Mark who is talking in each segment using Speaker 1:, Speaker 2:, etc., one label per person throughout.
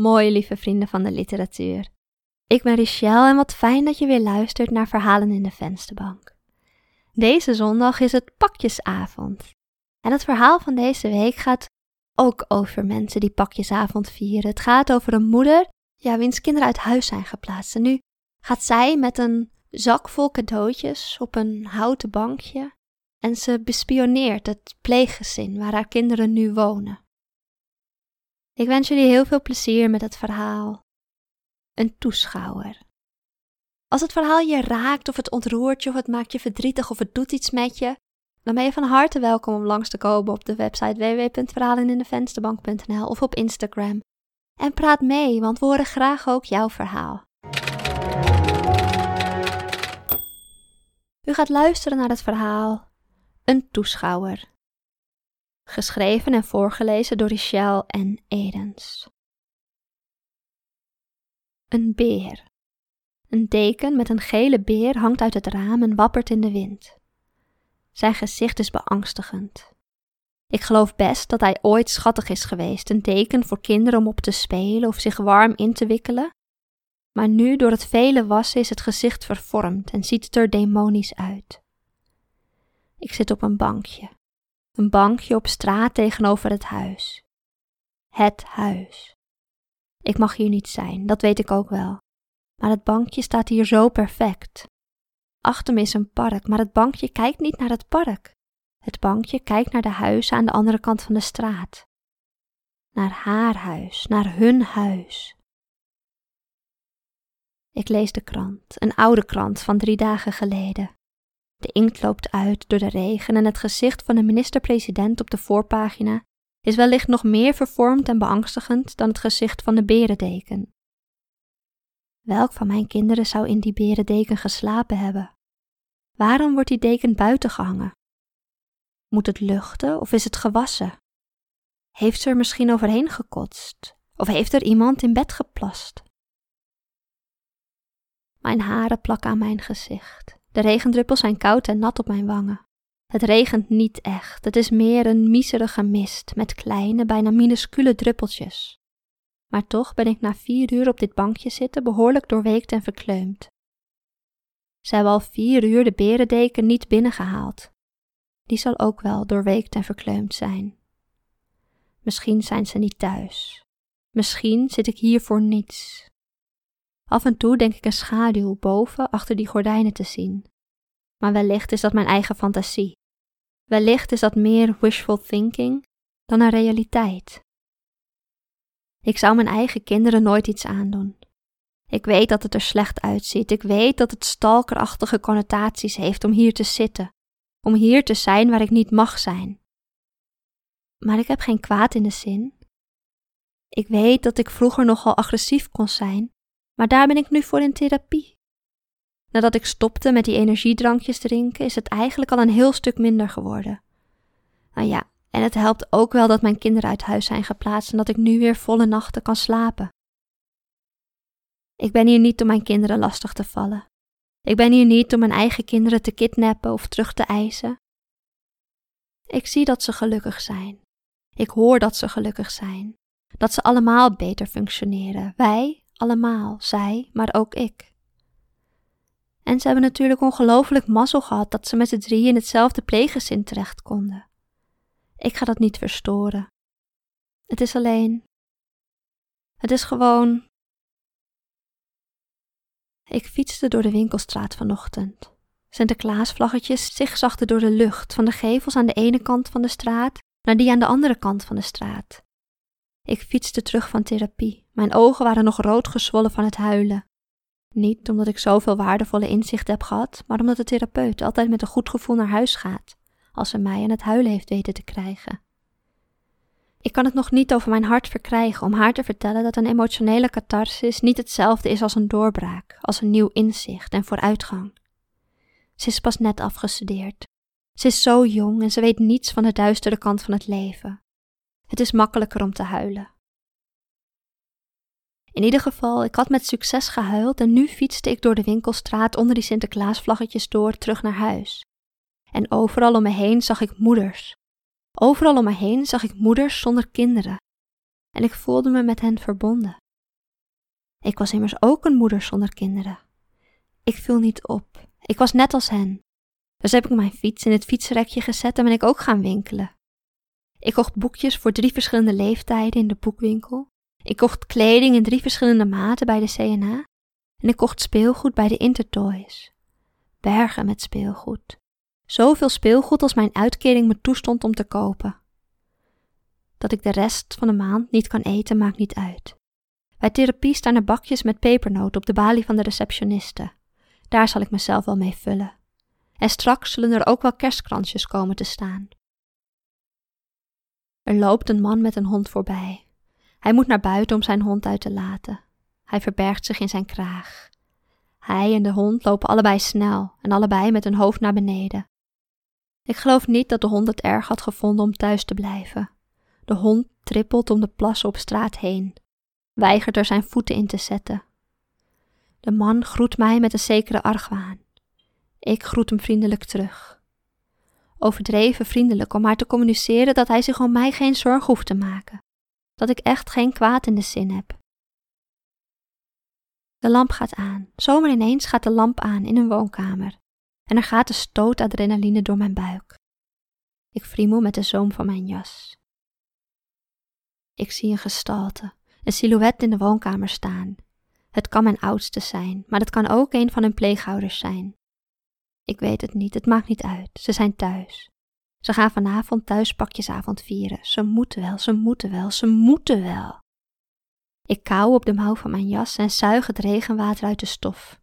Speaker 1: Mooi, lieve vrienden van de literatuur. Ik ben Richelle en wat fijn dat je weer luistert naar Verhalen in de Vensterbank. Deze zondag is het pakjesavond. En het verhaal van deze week gaat ook over mensen die pakjesavond vieren. Het gaat over een moeder, ja, wiens kinderen uit huis zijn geplaatst. En nu gaat zij met een zak vol cadeautjes op een houten bankje en ze bespioneert het pleeggezin waar haar kinderen nu wonen. Ik wens jullie heel veel plezier met het verhaal. Een toeschouwer. Als het verhaal je raakt, of het ontroert je, of het maakt je verdrietig, of het doet iets met je, dan ben je van harte welkom om langs te komen op de website www.verhalenindevensterbank.nl of op Instagram. En praat mee, want we horen graag ook jouw verhaal. U gaat luisteren naar het verhaal Een toeschouwer geschreven en voorgelezen door Richelle en Edens. Een beer. Een deken met een gele beer hangt uit het raam en wappert in de wind. Zijn gezicht is beangstigend. Ik geloof best dat hij ooit schattig is geweest, een deken voor kinderen om op te spelen of zich warm in te wikkelen. Maar nu, door het vele wassen, is het gezicht vervormd en ziet het er demonisch uit. Ik zit op een bankje, een bankje op straat tegenover het huis. Het huis. Ik mag hier niet zijn, dat weet ik ook wel. Maar het bankje staat hier zo perfect. Achter me is een park, maar het bankje kijkt niet naar het park. Het bankje kijkt naar de huizen aan de andere kant van de straat. Naar haar huis, naar hun huis. Ik lees de krant, een oude krant van drie dagen geleden. De inkt loopt uit door de regen en het gezicht van de minister-president op de voorpagina is wellicht nog meer vervormd en beangstigend dan het gezicht van de berendeken. Welk van mijn kinderen zou in die berendeken geslapen hebben? Waarom wordt die deken buiten gehangen? Moet het luchten of is het gewassen? Heeft ze er misschien overheen gekotst? Of heeft er iemand in bed geplast? Mijn haren plakken aan mijn gezicht. De regendruppels zijn koud en nat op mijn wangen. Het regent niet echt, het is meer een miserige mist met kleine, bijna minuscule druppeltjes. Maar toch ben ik na vier uur op dit bankje zitten behoorlijk doorweekt en verkleumd. Ze hebben al vier uur de berendeken niet binnengehaald. Die zal ook wel doorweekt en verkleumd zijn. Misschien zijn ze niet thuis. Misschien zit ik hier voor niets. Af en toe denk ik een schaduw boven achter die gordijnen te zien. Maar wellicht is dat mijn eigen fantasie. Wellicht is dat meer wishful thinking dan een realiteit. Ik zou mijn eigen kinderen nooit iets aandoen. Ik weet dat het er slecht uitziet. Ik weet dat het stalkerachtige connotaties heeft om hier te zitten, om hier te zijn waar ik niet mag zijn. Maar ik heb geen kwaad in de zin. Ik weet dat ik vroeger nogal agressief kon zijn maar daar ben ik nu voor in therapie. Nadat ik stopte met die energiedrankjes drinken, is het eigenlijk al een heel stuk minder geworden. Nou ja, en het helpt ook wel dat mijn kinderen uit huis zijn geplaatst en dat ik nu weer volle nachten kan slapen. Ik ben hier niet om mijn kinderen lastig te vallen. Ik ben hier niet om mijn eigen kinderen te kidnappen of terug te eisen. Ik zie dat ze gelukkig zijn. Ik hoor dat ze gelukkig zijn. Dat ze allemaal beter functioneren. Wij, allemaal, zij, maar ook ik. En ze hebben natuurlijk ongelooflijk mazzel gehad dat ze met z'n drieën in hetzelfde pleeggezin terecht konden. Ik ga dat niet verstoren. Het is alleen. Het is gewoon. Ik fietste door de winkelstraat vanochtend. Sinterklaasvlaggetjes zigzagden door de lucht, van de gevels aan de ene kant van de straat naar die aan de andere kant van de straat. Ik fietste terug van therapie. Mijn ogen waren nog rood gezwollen van het huilen. Niet omdat ik zoveel waardevolle inzichten heb gehad, maar omdat de therapeut altijd met een goed gevoel naar huis gaat, als ze mij aan het huilen heeft weten te krijgen. Ik kan het nog niet over mijn hart verkrijgen om haar te vertellen dat een emotionele catharsis niet hetzelfde is als een doorbraak, als een nieuw inzicht en vooruitgang. Ze is pas net afgestudeerd. Ze is zo jong en ze weet niets van de duistere kant van het leven. Het is makkelijker om te huilen. In ieder geval, ik had met succes gehuild en nu fietste ik door de winkelstraat onder die Sinterklaasvlaggetjes door terug naar huis. En overal om me heen zag ik moeders. Overal om me heen zag ik moeders zonder kinderen. En ik voelde me met hen verbonden. Ik was immers ook een moeder zonder kinderen. Ik viel niet op. Ik was net als hen. Dus heb ik mijn fiets in het fietsrekje gezet en ben ik ook gaan winkelen. Ik kocht boekjes voor drie verschillende leeftijden in de boekwinkel. Ik kocht kleding in drie verschillende maten bij de CNA. En ik kocht speelgoed bij de Intertoys. Bergen met speelgoed. Zoveel speelgoed als mijn uitkering me toestond om te kopen. Dat ik de rest van de maand niet kan eten maakt niet uit. Bij therapie staan er bakjes met pepernoten op de balie van de receptioniste. Daar zal ik mezelf wel mee vullen. En straks zullen er ook wel kerstkransjes komen te staan. Er loopt een man met een hond voorbij. Hij moet naar buiten om zijn hond uit te laten. Hij verbergt zich in zijn kraag. Hij en de hond lopen allebei snel en allebei met hun hoofd naar beneden. Ik geloof niet dat de hond het erg had gevonden om thuis te blijven. De hond trippelt om de plassen op straat heen, weigert er zijn voeten in te zetten. De man groet mij met een zekere argwaan. Ik groet hem vriendelijk terug. Overdreven vriendelijk om maar te communiceren dat hij zich om mij geen zorg hoeft te maken, dat ik echt geen kwaad in de zin heb. De lamp gaat aan. Zomaar ineens gaat de lamp aan in een woonkamer en er gaat een stoot adrenaline door mijn buik. Ik friemel met de zoom van mijn jas. Ik zie een gestalte, een silhouet in de woonkamer staan. Het kan mijn oudste zijn, maar het kan ook een van hun pleegouders zijn. Ik weet het niet, het maakt niet uit, ze zijn thuis. Ze gaan vanavond thuis pakjesavond vieren. Ze moeten wel, ze moeten wel, ze moeten wel. Ik kauw op de mouw van mijn jas en zuig het regenwater uit de stof.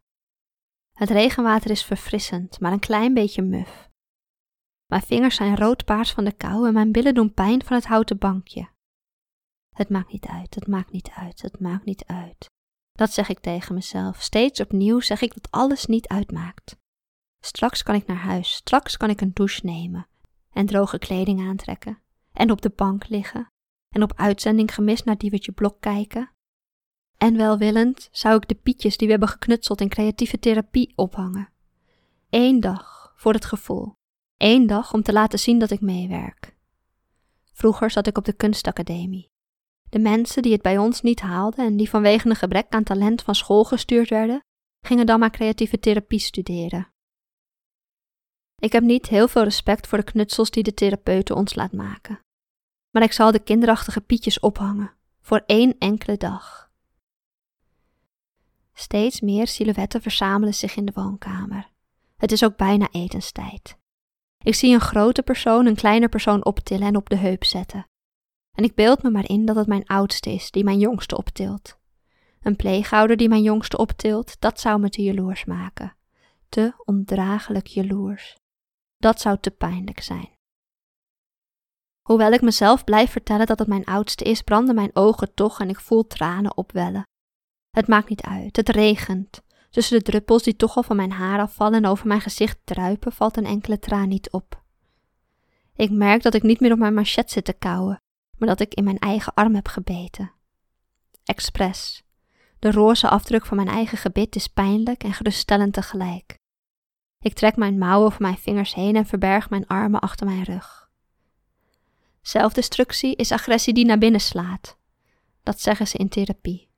Speaker 1: Het regenwater is verfrissend, maar een klein beetje muf. Mijn vingers zijn roodpaars van de kou en mijn billen doen pijn van het houten bankje. Het maakt niet uit, het maakt niet uit, het maakt niet uit. Dat zeg ik tegen mezelf. Steeds opnieuw zeg ik dat alles niet uitmaakt. Straks kan ik naar huis, straks kan ik een douche nemen en droge kleding aantrekken en op de bank liggen en op uitzending gemist naar Diewertje Blok kijken. En welwillend zou ik de pietjes die we hebben geknutseld in creatieve therapie ophangen. Eén dag voor het gevoel. Eén dag om te laten zien dat ik meewerk. Vroeger zat ik op de kunstacademie. De mensen die het bij ons niet haalden en die vanwege een gebrek aan talent van school gestuurd werden, gingen dan maar creatieve therapie studeren. Ik heb niet heel veel respect voor de knutsels die de therapeuten ons laat maken. Maar ik zal de kinderachtige pietjes ophangen, voor één enkele dag. Steeds meer silhouetten verzamelen zich in de woonkamer. Het is ook bijna etenstijd. Ik zie een grote persoon een kleine persoon optillen en op de heup zetten. En ik beeld me maar in dat het mijn oudste is die mijn jongste optilt. Een pleegouder die mijn jongste optilt, dat zou me te jaloers maken. Te ondraaglijk jaloers. Dat zou te pijnlijk zijn. Hoewel ik mezelf blijf vertellen dat het mijn oudste is, branden mijn ogen toch en ik voel tranen opwellen. Het maakt niet uit, het regent. Tussen de druppels die toch al van mijn haar afvallen en over mijn gezicht druipen, valt een enkele traan niet op. Ik merk dat ik niet meer op mijn manchet zit te kauwen, maar dat ik in mijn eigen arm heb gebeten. Expres. De roze afdruk van mijn eigen gebit is pijnlijk en geruststellend tegelijk. Ik trek mijn mouwen over mijn vingers heen en verberg mijn armen achter mijn rug. Zelfdestructie is agressie die naar binnen slaat. Dat zeggen ze in therapie.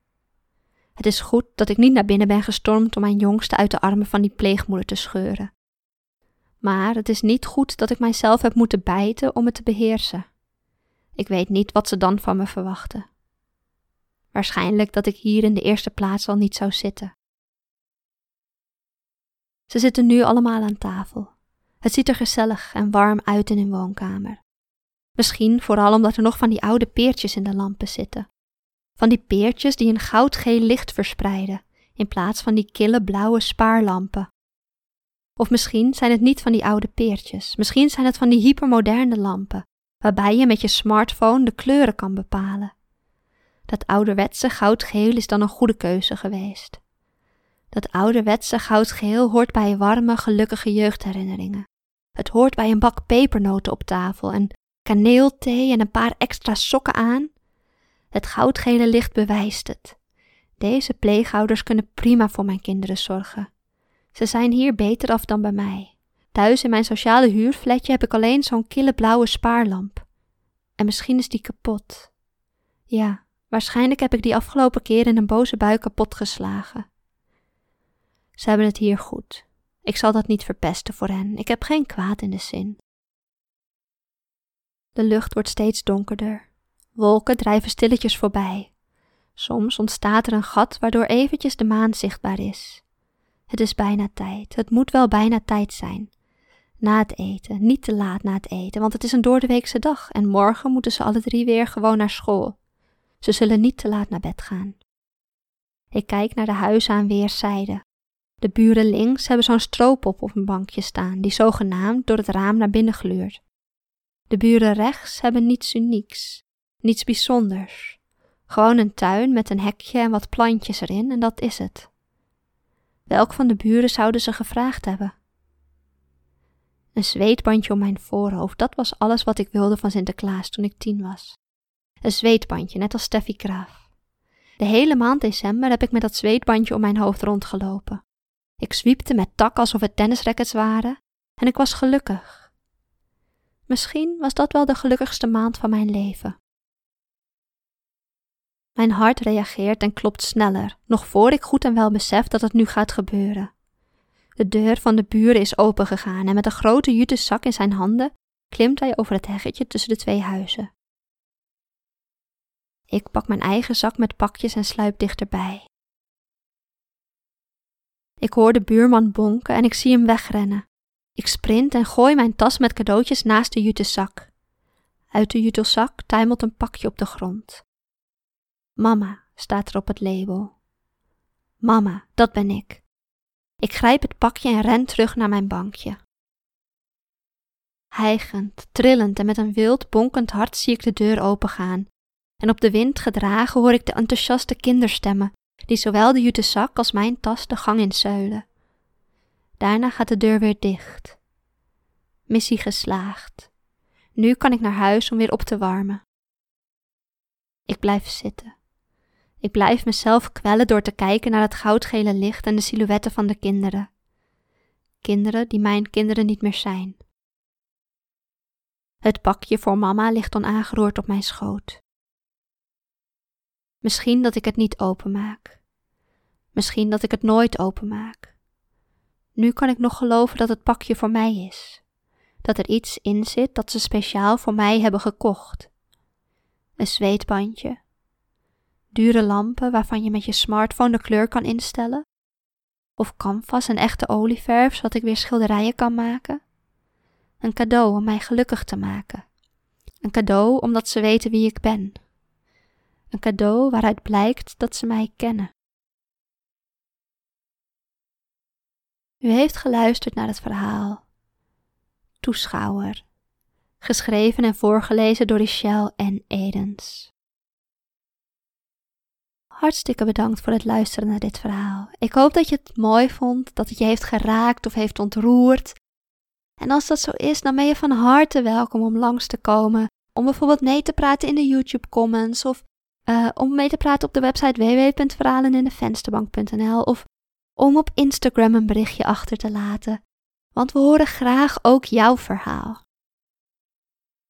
Speaker 1: Het is goed dat ik niet naar binnen ben gestormd om mijn jongste uit de armen van die pleegmoeder te scheuren. Maar het is niet goed dat ik mijzelf heb moeten bijten om het te beheersen. Ik weet niet wat ze dan van me verwachten. Waarschijnlijk dat ik hier in de eerste plaats al niet zou zitten. Ze zitten nu allemaal aan tafel. Het ziet er gezellig en warm uit in hun woonkamer. Misschien vooral omdat er nog van die oude peertjes in de lampen zitten. Van die peertjes die een goudgeel licht verspreiden, in plaats van die kille blauwe spaarlampen. Of misschien zijn het niet van die oude peertjes, misschien zijn het van die hypermoderne lampen, waarbij je met je smartphone de kleuren kan bepalen. Dat ouderwetse goudgeel is dan een goede keuze geweest. Dat ouderwetse goudgeel hoort bij warme, gelukkige jeugdherinneringen. Het hoort bij een bak pepernoten op tafel en kaneelthee en een paar extra sokken aan. Het goudgele licht bewijst het. Deze pleegouders kunnen prima voor mijn kinderen zorgen. Ze zijn hier beter af dan bij mij. Thuis in mijn sociale huurfletje heb ik alleen zo'n kille blauwe spaarlamp. En misschien is die kapot. Ja, Waarschijnlijk heb ik die afgelopen keer in een boze bui kapot geslagen. Ze hebben het hier goed. Ik zal dat niet verpesten voor hen. Ik heb geen kwaad in de zin. De lucht wordt steeds donkerder. Wolken drijven stilletjes voorbij. Soms ontstaat er een gat waardoor eventjes de maan zichtbaar is. Het is bijna tijd. Het moet wel bijna tijd zijn. Na het eten, niet te laat na het eten, want het is een doordeweekse dag en morgen moeten ze alle drie weer gewoon naar school. Ze zullen niet te laat naar bed gaan. Ik kijk naar de huizen aan weerszijden. De buren links hebben zo'n stroopop op een bankje staan, die zogenaamd door het raam naar binnen gluurt. De buren rechts hebben niets unieks, niets bijzonders. Gewoon een tuin met een hekje en wat plantjes erin en dat is het. Welk van de buren zouden ze gevraagd hebben? Een zweetbandje om mijn voorhoofd, dat was alles wat ik wilde van Sinterklaas toen ik tien was. Een zweetbandje, net als Steffi Graaf. De hele maand december heb ik met dat zweetbandje om mijn hoofd rondgelopen. Ik zwiepte met takken alsof het tennisrackets waren en ik was gelukkig. Misschien was dat wel de gelukkigste maand van mijn leven. Mijn hart reageert en klopt sneller, nog voor ik goed en wel besef dat het nu gaat gebeuren. De deur van de buren is opengegaan en met een grote jute zak in zijn handen klimt hij over het heggetje tussen de twee huizen. Ik pak mijn eigen zak met pakjes en sluip dichterbij. Ik hoor de buurman bonken en ik zie hem wegrennen. Ik sprint en gooi mijn tas met cadeautjes naast de jutezak. Uit de jutezak tuimelt een pakje op de grond. Mama staat er op het label. Mama, dat ben ik. Ik grijp het pakje en ren terug naar mijn bankje. Hijgend, trillend en met een wild bonkend hart zie ik de deur opengaan. En op de wind gedragen hoor ik de enthousiaste kinderstemmen, die zowel de jute zak als mijn tas de gang in zuilen. Daarna gaat de deur weer dicht. Missie geslaagd. Nu kan ik naar huis om weer op te warmen. Ik blijf zitten. Ik blijf mezelf kwellen door te kijken naar het goudgele licht en de silhouetten van de kinderen. Kinderen die mijn kinderen niet meer zijn. Het pakje voor mama ligt onaangeroerd op mijn schoot. Misschien dat ik het niet openmaak. Misschien dat ik het nooit openmaak. Nu kan ik nog geloven dat het pakje voor mij is. Dat er iets in zit dat ze speciaal voor mij hebben gekocht. Een zweetbandje, dure lampen waarvan je met je smartphone de kleur kan instellen, of canvas en echte olieverf zodat ik weer schilderijen kan maken. Een cadeau om mij gelukkig te maken. Een cadeau omdat ze weten wie ik ben. Een cadeau waaruit blijkt dat ze mij kennen. U heeft geluisterd naar het verhaal Toeschouwer, geschreven en voorgelezen door Richelle en Edens. Hartstikke bedankt voor het luisteren naar dit verhaal. Ik hoop dat je het mooi vond, dat het je heeft geraakt of heeft ontroerd. En als dat zo is, dan ben je van harte welkom om langs te komen. Om bijvoorbeeld mee te praten in de YouTube comments of uh, om mee te praten op de website www.verhalenindevensterbank.nl of om op Instagram een berichtje achter te laten. Want we horen graag ook jouw verhaal.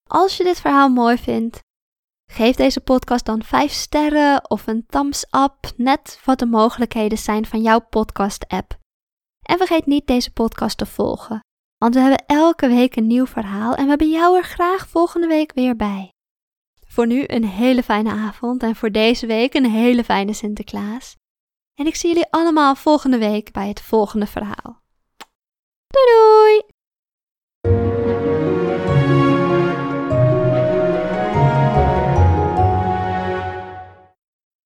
Speaker 1: Als je dit verhaal mooi vindt, Geef deze podcast dan 5 sterren of een thumbs up, net wat de mogelijkheden zijn van jouw podcast-app. En vergeet niet deze podcast te volgen, want we hebben elke week een nieuw verhaal en we hebben jou er graag volgende week weer bij. Voor nu een hele fijne avond en voor deze week een hele fijne Sinterklaas. En ik zie jullie allemaal volgende week bij het volgende verhaal. Doei doei!